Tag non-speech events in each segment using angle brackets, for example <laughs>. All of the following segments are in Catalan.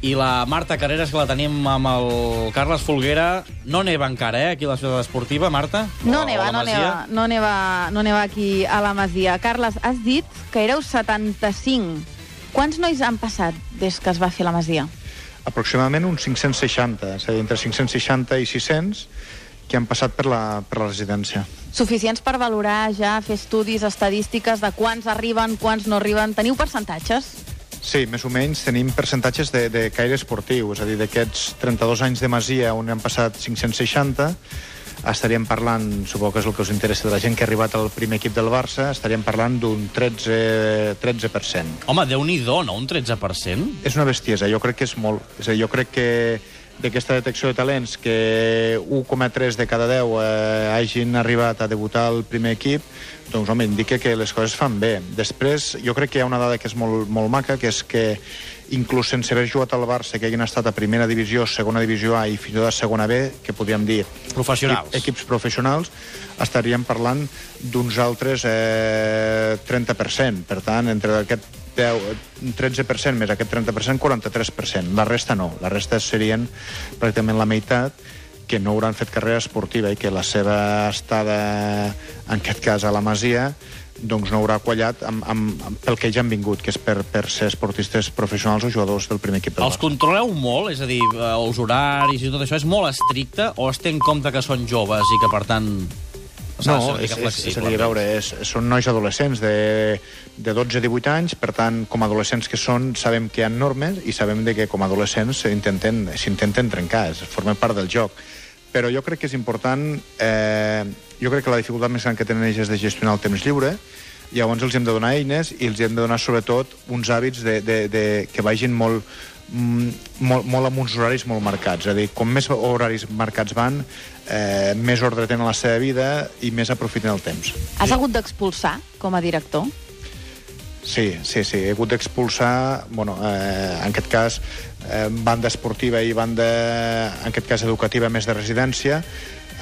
i la Marta Carreras, que la tenim amb el Carles Folguera. No neva encara, eh, aquí a la ciutat esportiva, Marta? No O neva, no neva, no neva, no neva aquí a la Masia. Carles, has dit que éreu 75. Quants nois han passat des que es va fer la Masia? aproximadament uns 560, és a dir, entre 560 i 600 que han passat per la, per la residència. Suficients per valorar ja, fer estudis, estadístiques de quants arriben, quants no arriben. Teniu percentatges? Sí, més o menys tenim percentatges de, de caire esportiu, és a dir, d'aquests 32 anys de Masia on han passat 560, estaríem parlant, suposo que és el que us interessa de la gent que ha arribat al primer equip del Barça, estaríem parlant d'un 13%. 13%. Home, déu nhi no? Un 13%? És una bestiesa, jo crec que és molt. És a dir, jo crec que d'aquesta detecció de talents que 1,3 de cada 10 eh, hagin arribat a debutar al primer equip, doncs, home, indica que les coses fan bé. Després, jo crec que hi ha una dada que és molt, molt maca, que és que inclús sense haver jugat al Barça, que hagin estat a primera divisió, segona divisió A i fins i tot a segona B, que podríem dir Professionals. equip- equips professionals, estaríem parlant d'uns altres eh, 30%. Per tant, entre aquest 10, 13% més aquest 30%, 43%. La resta no. La resta serien pràcticament la meitat que no hauran fet carrera esportiva i que la seva estada, en aquest cas a la Masia, doncs no haurà quallat amb, amb, amb, pel que ja han vingut, que és per, per ser esportistes professionals o jugadors del primer equip del Els controleu molt? És a dir, eh, els horaris i tot això és molt estricte o es té en compte que són joves i que, per tant, No, és, és, és a dir, a veure, és, són nois adolescents de, de 12-18 anys, per tant, com a adolescents que són, sabem que hi ha normes i sabem de que com a adolescents s'intenten trencar, es formen part del joc. Però jo crec que és important, eh, jo crec que la dificultat més gran que tenen ells és de gestionar el temps lliure, llavors els hem de donar eines i els hem de donar sobretot uns hàbits de, de, de, que vagin molt, molt, molt amb uns horaris molt marcats. És a dir, com més horaris marcats van, eh, més ordre tenen la seva vida i més aprofiten el temps. Has hagut d'expulsar com a director? Sí, sí, sí. He hagut d'expulsar, bueno, eh, en aquest cas, eh, banda esportiva i banda, en aquest cas, educativa més de residència,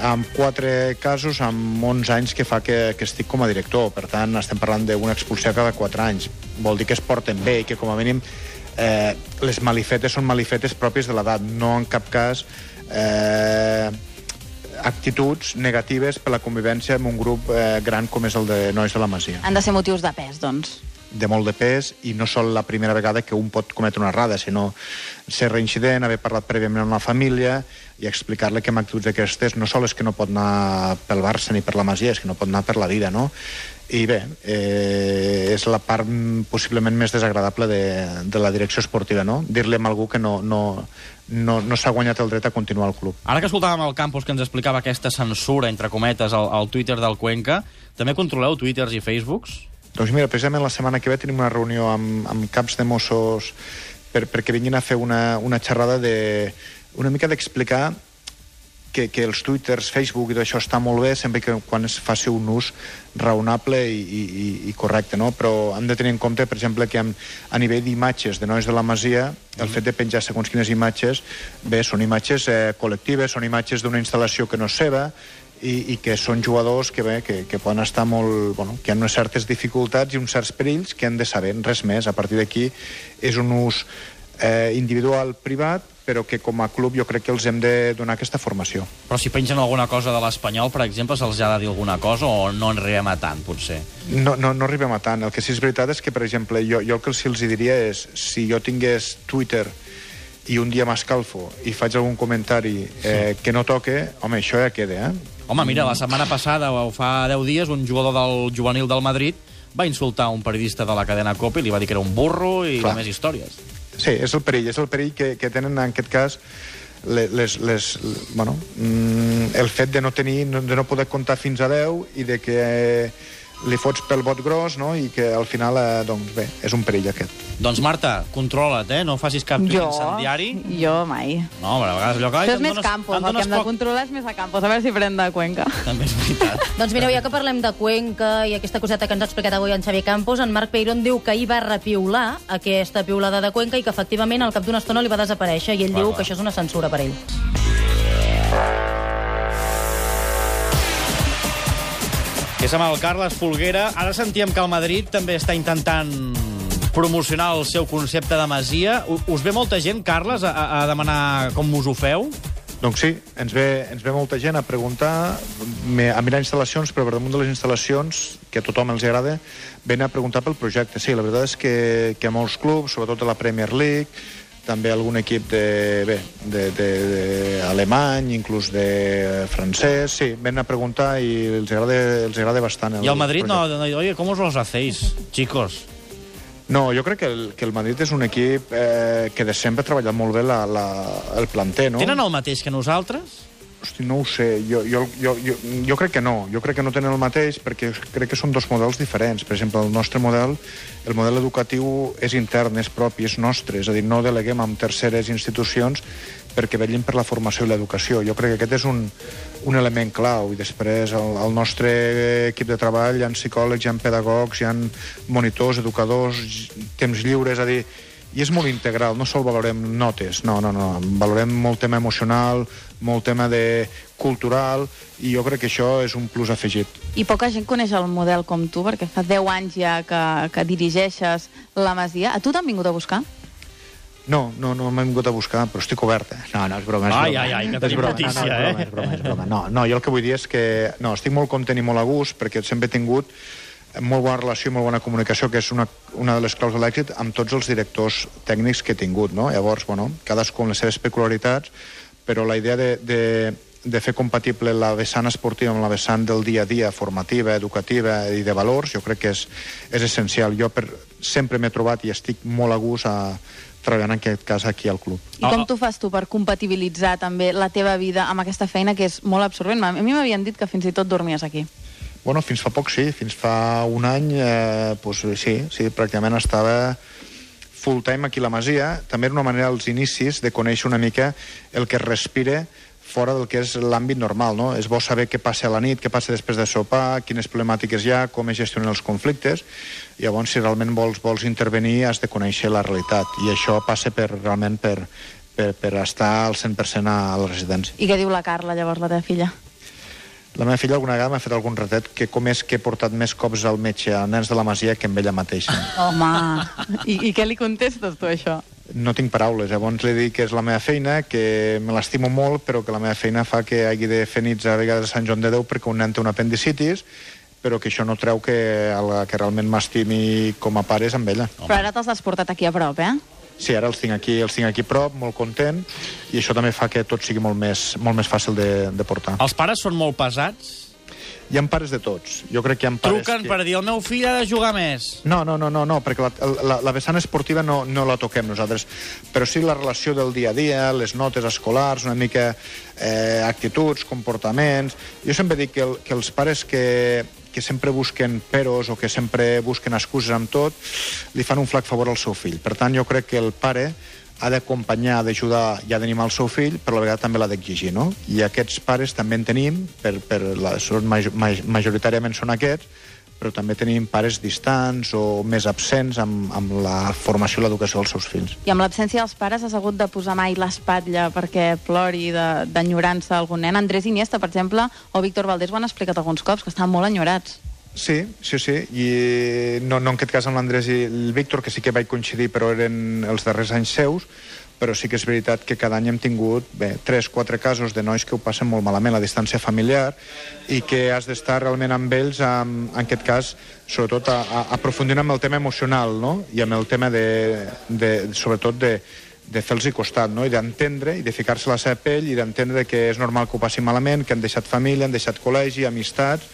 amb quatre casos amb 11 anys que fa que, que estic com a director. Per tant, estem parlant d'una expulsió cada 4 anys. Vol dir que es porten bé i que, com a mínim, eh, les malifetes són malifetes pròpies de l'edat, no en cap cas eh, actituds negatives per la convivència amb un grup eh, gran com és el de nois de la Masia Han de ser motius de pes, doncs. de molt de pes i no sol la primera vegada que un pot cometre una errada, sinó ser reincident, haver parlat prèviament amb la família i explicar-li que amb actituds d'aquestes no sol és que no pot anar pel Barça ni per la Masia, és que no pot anar per la vida, no? I bé, eh, és la part possiblement més desagradable de, de la direcció esportiva, no? Dir-li a algú que no, no, no, no s'ha guanyat el dret a continuar al club. Ara que escoltàvem el Campos que ens explicava aquesta censura, entre cometes, al, al Twitter del Cuenca, també controleu Twitters i Facebooks? Doncs mira, precisament la setmana que ve tenim una reunió amb, amb caps de Mossos per, perquè vinguin a fer una, una xerrada de... una mica d'explicar que, que els twitters, Facebook i tot això està molt bé sempre que quan es faci un ús raonable i, i, i- correcte, no? però hem de tenir en compte, per exemple, que amb, a nivell d'imatges de nois de la Masia, el fet de penjar segons quines imatges, bé, són imatges eh, col·lectives, són imatges d'una instal·lació que no és seva, i, i que són jugadors que, bé, que, que poden estar molt... Bueno, que han unes certes dificultats i uns certs perills que han de saber, res més. A partir d'aquí és un ús eh, individual, privat, però que com a club jo crec que els hem de donar aquesta formació. Però si pengen alguna cosa de l'Espanyol, per exemple, se'ls ha de dir alguna cosa o no en arribem a tant, potser? No, no, no arribem a tant. El que sí és veritat és que, per exemple, jo, jo el que sí els hi diria és si jo tingués Twitter i un dia m'escalfo i faig algun comentari eh, que no toque, home, això ja queda, eh? Home, mira, la setmana passada, o fa 10 dies, un jugador del juvenil del Madrid va insultar un periodista de la cadena COPE i li va dir que era un burro i. Clar. més històries. Sí, és el perill, és el perill que, que tenen en aquest cas le- les, les, bueno, mm, el fet de no tenir, de no poder comptar fins a 10 i de que eh, li fots pel bot gros, no?, i que al final, eh, doncs bé, és un perill aquest. Doncs, Marta, controla't, eh? No facis cap tuit Jo? incendiari. Jo mai. No, però a vegades allò que... ai, Això és més Campos, el que hem de poc- controlar és més a Campos, a veure si pren de Cuenca. <laughs> També és veritat. <laughs> Doncs mireu, ja que parlem de Cuenca i aquesta coseta que ens ha explicat avui en Xavier Campos, en Marc Peirón diu que ahir va repiular aquesta piulada de Cuenca i que efectivament al cap d'una estona li va desaparèixer i ell Va, diu va. que això és una censura per ell. Que és amb el Carles Folguera. Ara sentíem que el Madrid també està intentant promocionar el seu concepte de masia. Us ve molta gent, Carles, a, a demanar com us ho feu? Doncs sí, ens ve, ens ve molta gent a preguntar, a mirar instal·lacions, però per damunt de les instal·lacions, que a tothom els agrada, ven a preguntar pel projecte. Sí, la veritat és que, que molts clubs, sobretot a la Premier League, també algun equip de, bé, de, de, de alemany, inclús de francès, sí, ven a preguntar i els agrada, els agrada bastant. I el Madrid no, no, oye, ¿cómo os los hacéis, chicos? No, jo crec que el, que el Madrid és un equip eh, que de sempre ha treballat molt bé la, la, el planter, no? Tenen el mateix que nosaltres? Hosti, no ho sé. Jo, jo, jo, jo, jo crec que no. Jo crec que no tenen el mateix perquè crec que són dos models diferents. Per exemple, el nostre model, el model educatiu és intern, és propi, és nostre. És a dir, no deleguem amb terceres institucions perquè vetllin per la formació i l'educació. Jo crec que aquest és un, un element clau. I després, el, el nostre equip de treball, hi ha psicòlegs, hi ha pedagogs, hi ha monitors, educadors, temps lliure, és a dir, i és molt integral, no sol valorem notes, no, no, no, valorem molt tema emocional, molt tema de cultural, i jo crec que això és un plus afegit. I poca gent coneix el model com tu, perquè fa 10 anys ja que, que dirigeixes la Masia. A tu t'han vingut a buscar? No, no, no m'he vingut a buscar, però estic obert. eh? No, no, és broma, és Ai, broma. ai, ai, que És tenim broma, notícia, no, no, és eh? broma, és broma, és broma. No, no, jo el que vull dir és que no, estic molt content i molt a gust perquè sempre he tingut molt bona relació i molt bona comunicació, que és una, una de les claus de l'èxit amb tots els directors tècnics que he tingut, no? Llavors, bueno, cadascú amb les seves peculiaritats, però la idea de, de, de fer compatible la vessant esportiva amb la vessant del dia a dia, formativa, educativa i de valors, jo crec que és, és essencial. Jo per, sempre m'he trobat i estic molt a gust a, treballant en aquest cas aquí al club. I com Ah, t'ho fas tu per compatibilitzar també la teva vida amb aquesta feina que és molt absorbent? A mi m'havien dit que fins i tot dormies aquí. Bueno, fins fa poc sí, fins fa un any, eh, pues, sí, sí, pràcticament estava full time aquí a la Masia. També era una manera als inicis de conèixer una mica el que es respira fora del que és l'àmbit normal, no? És bo saber què passa a la nit, què passa després de sopar, quines problemàtiques hi ha, com es gestionen els conflictes. Llavors, si realment vols, vols intervenir, has de conèixer la realitat. I això passa per, realment per, per, per estar al 100% a la residència. I què diu la Carla, llavors, la teva filla? La meva filla alguna vegada m'ha fet algun retet que com és que he portat més cops al metge a nens de la Masia que amb ella mateixa. <laughs> Home, I, i què li contestes tu, això? No tinc paraules, llavors li dic que és la meva feina, que me l'estimo molt, però que la meva feina fa que hagi de fer nits a vegades a Sant Joan de Déu perquè un nen té un apendicitis, però que això no treu que el que realment m'estimi com a pare és amb ella. Però ara te'ls has portat aquí a prop, eh? Sí, ara els tinc aquí, els tinc aquí prop, molt content, i això també fa que tot sigui molt més, molt més fàcil de, de portar. Els pares són molt pesats? Hi ha pares de tots. Jo crec que hi ha pares Truquen que... per dir, el meu fill ha de jugar més. No, no, no, no, no perquè la, la, la vessant esportiva no, no la toquem nosaltres, però sí la relació del dia a dia, les notes escolars, una mica eh, actituds, comportaments... Jo sempre dic que, el, que els pares que, que sempre busquen peros o que sempre busquen excuses amb tot, li fan un flac favor al seu fill. Per tant, jo crec que el pare ha d'acompanyar, d'ajudar i ha d'animar el seu fill, però a la vegada també l'ha d'exigir, no? I aquests pares també en tenim, per, per la, són major, maj, majoritàriament són aquests, però també tenim pares distants o més absents amb, amb la formació i l'educació dels seus fills. I amb l'absència dels pares has hagut de posar mai l'espatlla perquè plori de- d'enyorança algun nen. Andrés Iniesta, per exemple, o Víctor Valdés ho han explicat alguns cops, que estaven molt enyorats. Sí, sí, sí, i no, no en aquest cas amb l'Andrés i el Víctor, que sí que vaig coincidir, però eren els darrers anys seus, però sí que és veritat que cada any hem tingut bé, 3-4 casos de nois que ho passen molt malament, la distància familiar, i que has d'estar realment amb ells, amb, en aquest cas, sobretot a, a, aprofundint amb el tema emocional, no? i amb el tema de, de sobretot de, de fer-los costat, no? i d'entendre, i de ficar-se a la seva pell, i d'entendre que és normal que ho passin malament, que han deixat família, han deixat col·legi, amistats,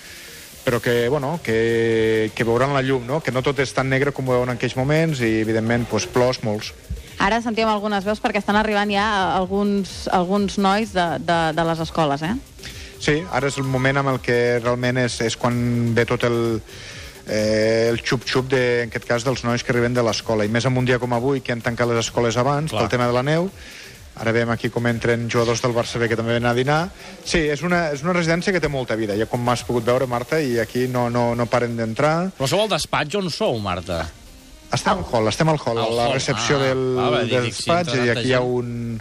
però que, bueno, que, que veuran la llum, no? que no tot és tan negre com ho veuen en aquells moments i, evidentment, doncs, plors molts. Ara sentíem algunes veus perquè estan arribant ja alguns, alguns nois de, de, de les escoles, eh? Sí, ara és el moment amb el que realment és, és quan ve tot el, eh, el xup-xup, de, en aquest cas, dels nois que arriben de l'escola. I més en un dia com avui, que han tancat les escoles abans, Clar. pel tema de la neu, Ara veiem aquí com entren jugadors del Barça B que també venen a dinar. Sí, és una, és una residència que té molta vida, ja com m'has pogut veure, Marta, i aquí no, no, no paren d'entrar. Però sou al despatx on sou, Marta? Estem al hall, estem al hall, Al a la hall, recepció ah. del, Ah, va del despatx, i aquí hi ha un,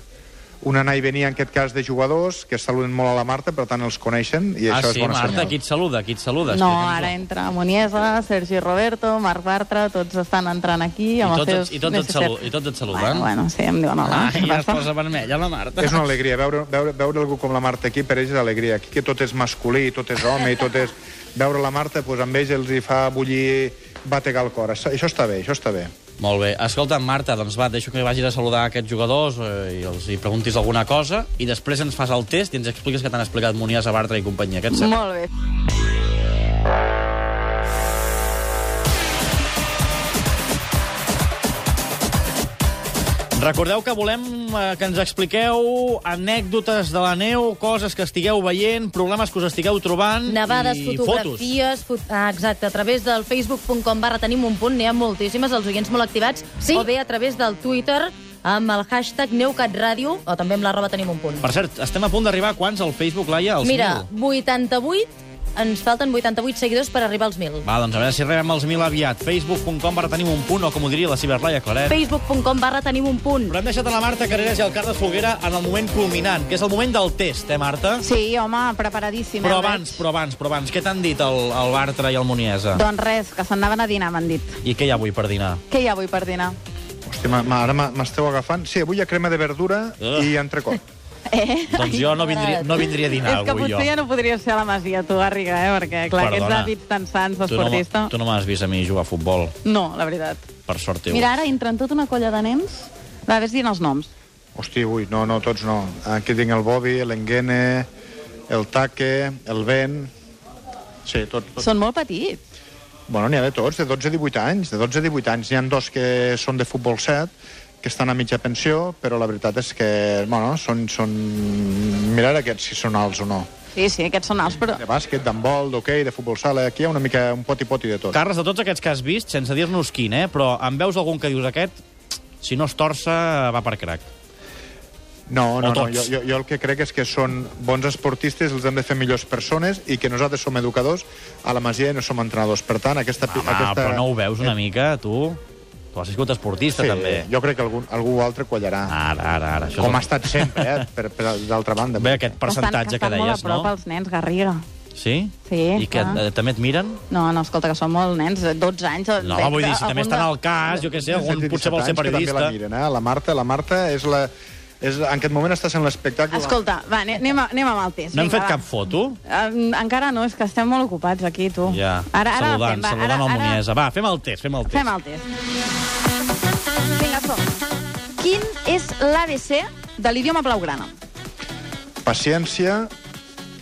un anar i venir, en aquest cas, de jugadors que saluden molt a la Marta, per tant els coneixen, i ah, això sí, és bona Marta, senyal. qui et saluda? Qui et saluda? No, ara entra Moniesa, Sergi Roberto, Marc Bartra, tots estan entrant aquí I amb tots, els seus... i tots, et, salu i tots et saluden? Bueno, bueno, sí, em diuen hola. Ah, ja es posa vermella, la Marta. És una alegria, veure, veure, veure algú com la Marta aquí, per ells és alegria. Aquí que tot és masculí, tot és home, i tot és... Veure la Marta, doncs, amb ells els hi fa bullir, bategar el cor. Això, està bé, això està bé. Molt bé. Escolta, Marta, doncs va, deixo que vagis a saludar aquests jugadors eh, i els hi preguntis alguna cosa i després ens fas el test i ens expliques que t'han explicat Monias, Bartra i companyia. Què et sembla? Molt bé. Recordeu que volem eh, que ens expliqueu anècdotes de la neu, coses que estigueu veient, problemes que us estigueu trobant Nevades, i fotografies... Fot ah, exacte, a través del facebook.com barra tenim un punt, n'hi ha moltíssimes, els oients molt activats, Sí? o bé a través del Twitter amb el hashtag NeuCatRàdio, o també amb l'arroba tenim un punt. Per cert, estem a punt d'arribar a quants al Facebook, Laia? Mira, 1.000? 88, ens falten 88 seguidors per arribar als 1.000. Va, doncs a veure si arribem als 1.000 aviat. Facebook.com barra tenim un punt, o com ho diria la ciberlaia Claret. facebook.com barra tenim un punt. Però hem deixat a la Marta Carreras i el Carles Folguera en el moment culminant, que és el moment del test, eh, Marta? Sí, home, preparadíssima. Però abans, però abans, però abans, què t'han dit el, el Bartra i el Muniesa? Doncs res, que se'n anaven a dinar, m'han dit. I què hi ha avui per dinar? Què hi ha avui per dinar? Hòstia, ma- ma- ara m'esteu agafant. Sí, avui hi ha crema de verdura Ugh. i entrecot. <laughs> Eh? Doncs jo no vindria, no vindria a dinar és que avui, potser jo. ja no podries ser a la Masia, tu, Garriga, eh? Perquè, clar, Perdona. aquests hàbits tan sants d'esportista... tu no m'has vist a mi jugar a futbol, No, la veritat. per sort teu. Mira, ara entren tota una colla de nens. Va, ves dient els noms. Hosti, ui, no, no, tots no. Aquí tinc el Bobby, l'Enguene, el Taque, el Ben... Sí, tot, tot. Són molt petits. Bueno, n'hi ha de tots, de 12 a 18 anys. De 12 a 18 anys. N'hi ha dos que són de futbol 7, que estan a mitja pensió, però la veritat és que, bueno, són... són... Mirar aquests si són alts o no. Sí, sí, aquests són alts, però... De bàsquet, d'handbol, d'hoquei, de futbol sala... Aquí hi ha una mica un poti-poti de tot. Carles, de tots aquests que has vist, sense dir-nos quin, eh, però en veus algun que dius aquest, si no es torça, va per crac. No, no, no. Jo, jo, jo el que crec és que són bons esportistes, els hem de fer millors persones i que nosaltres som educadors, a la Masia no som entrenadors. Per tant, aquesta... Home, aquesta... però no ho veus una mica, tu? Tu has sigut esportista, Sí, també. jo crec que algun, algú altre quallarà. Ara, ara, ara. Això Com ha és... estat sempre, eh? per, per d'altra banda. Bé, aquest percentatge que, estan, que estan deies, molt a prop no? els nens, Garriga. Sí? Sí, I que clar. eh, també et miren? No, no, escolta, que són molt nens, 12 anys... No, home, vull dir, si també estan al cas, jo què sé, algun potser vol ser Que també periodista. la miren, eh? La Marta, la Marta és la... És, en aquest moment està sent l'espectacle... Escolta, va, ane- anem, a, anem amb el test. No hem fet va. cap foto? Um, encara no, és que estem molt ocupats aquí, tu. Ja, ara, ara saludant, fem, va, saludant ara, el ara. Va, fem el test, fem el test. Fem el test. Quin és l'ABC de l'idioma blaugrana? Paciència,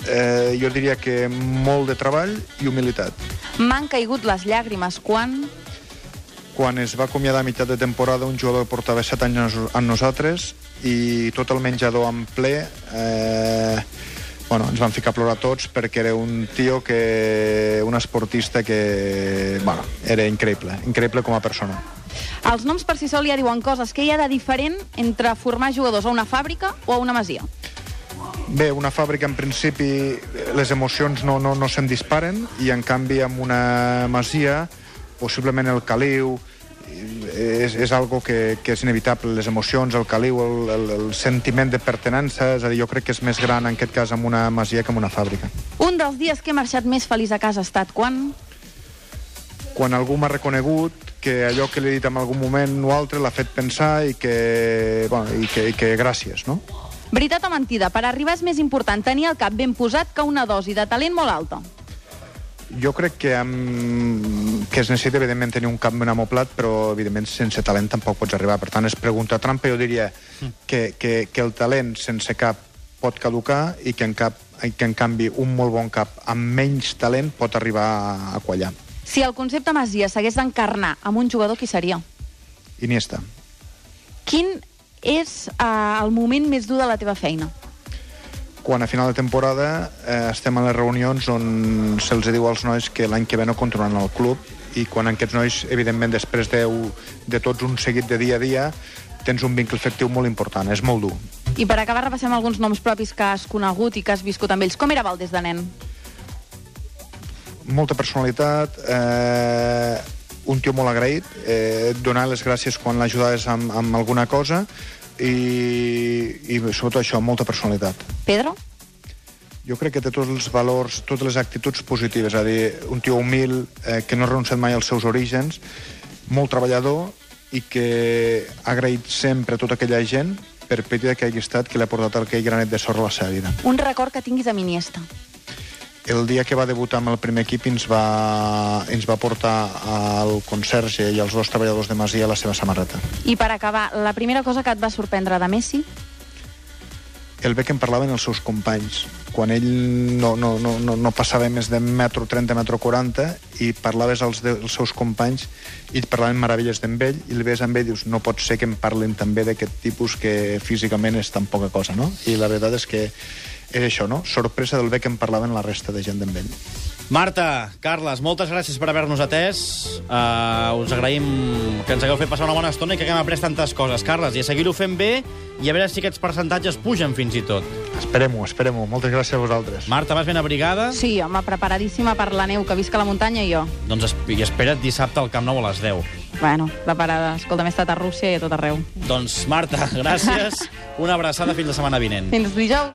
eh, jo diria que molt de treball i humilitat. M'han caigut les llàgrimes quan... Quan es va acomiadar a meitat de temporada un jugador que portava 7 anys amb nosaltres i tot el menjador en ple eh, bueno, ens van ficar a plorar tots perquè era un tio que... un esportista que... Bueno, era increïble, increïble com a persona. Els noms per si sol ja diuen coses. Què hi ha de diferent entre formar jugadors a una fàbrica o a una masia? Bé, una fàbrica, en principi, les emocions no, no, no se'n disparen i, en canvi, amb una masia, possiblement el caliu, és, és algo que, que és inevitable, les emocions, el caliu, el, el, el sentiment de pertenença, és a dir, jo crec que és més gran, en aquest cas, amb una masia que amb una fàbrica. Un dels dies que he marxat més feliç a casa ha estat quan... Quan algú m'ha reconegut que allò que li he dit en algun moment o altre l'ha fet pensar i que, bueno, i que, i que gràcies, no? Veritat o mentida, per arribar és més important tenir el cap ben posat que una dosi de talent molt alta. Jo crec que, amb... que es necessita, evidentment, tenir un cap ben amoplat, però, evidentment, sense talent tampoc pots arribar. Per tant, és pregunta trampa. Jo diria que, que, que el talent sense cap pot caducar i que, en cap, que, en canvi, un molt bon cap amb menys talent pot arribar a quallar. Si el concepte Masia s'hagués d'encarnar amb un jugador, qui seria? Iniesta. Quin és eh, el moment més dur de la teva feina? Quan a final de temporada eh, estem a les reunions on se'ls diu als nois que l'any que ve no continuaran al club i quan aquests nois, evidentment, després de, de tots un seguit de dia a dia, tens un vincle efectiu molt important, és molt dur. I per acabar repassem alguns noms propis que has conegut i que has viscut amb ells. Com era Valdés de nen? Molta personalitat, eh, un tio molt agraït, eh, donar les gràcies quan l'ajudaves amb, amb alguna cosa i, i sobretot això, molta personalitat. Pedro? Jo crec que té tots els valors, totes les actituds positives, és a dir, un tio humil, eh, que no ha renunciat mai als seus orígens, molt treballador i que ha agraït sempre a tota aquella gent per petita que hagi estat que li ha portat aquell granet de sorra a la seva vida. Un record que tinguis amb Iniesta. El dia que va debutar amb el primer equip ens va, ens va portar al conserge i als dos treballadors de Masia la seva samarreta. I per acabar, la primera cosa que et va sorprendre de Messi? el bé que en parlaven els seus companys. Quan ell no, no, no, no, no passava més de metro 30, metro 40, i parlaves als, de, als seus companys i et parlaven meravelles d'en ell, i el ves amb ell i dius, no pot ser que em parlin també d'aquest tipus que físicament és tan poca cosa, no? I la veritat és que és això, no? Sorpresa del bé que em parlaven la resta de gent d'en ell. Marta, Carles, moltes gràcies per haver-nos atès. Uh, us agraïm que ens hagueu fet passar una bona estona i que haguem après tantes coses. Carles, i a seguir-ho fent bé i a veure si aquests percentatges pugen fins i tot. Esperem-ho, esperem-ho. Moltes gràcies a vosaltres. Marta, vas ben abrigada? Sí, home, preparadíssima per la neu, que visca a la muntanya i jo. Doncs es i espera't dissabte al Camp Nou a les 10. Bueno, preparada. Escolta, m'he estat a Rússia i a tot arreu. Doncs, Marta, gràcies. <laughs> Una abraçada fins la setmana vinent. Fins dijous.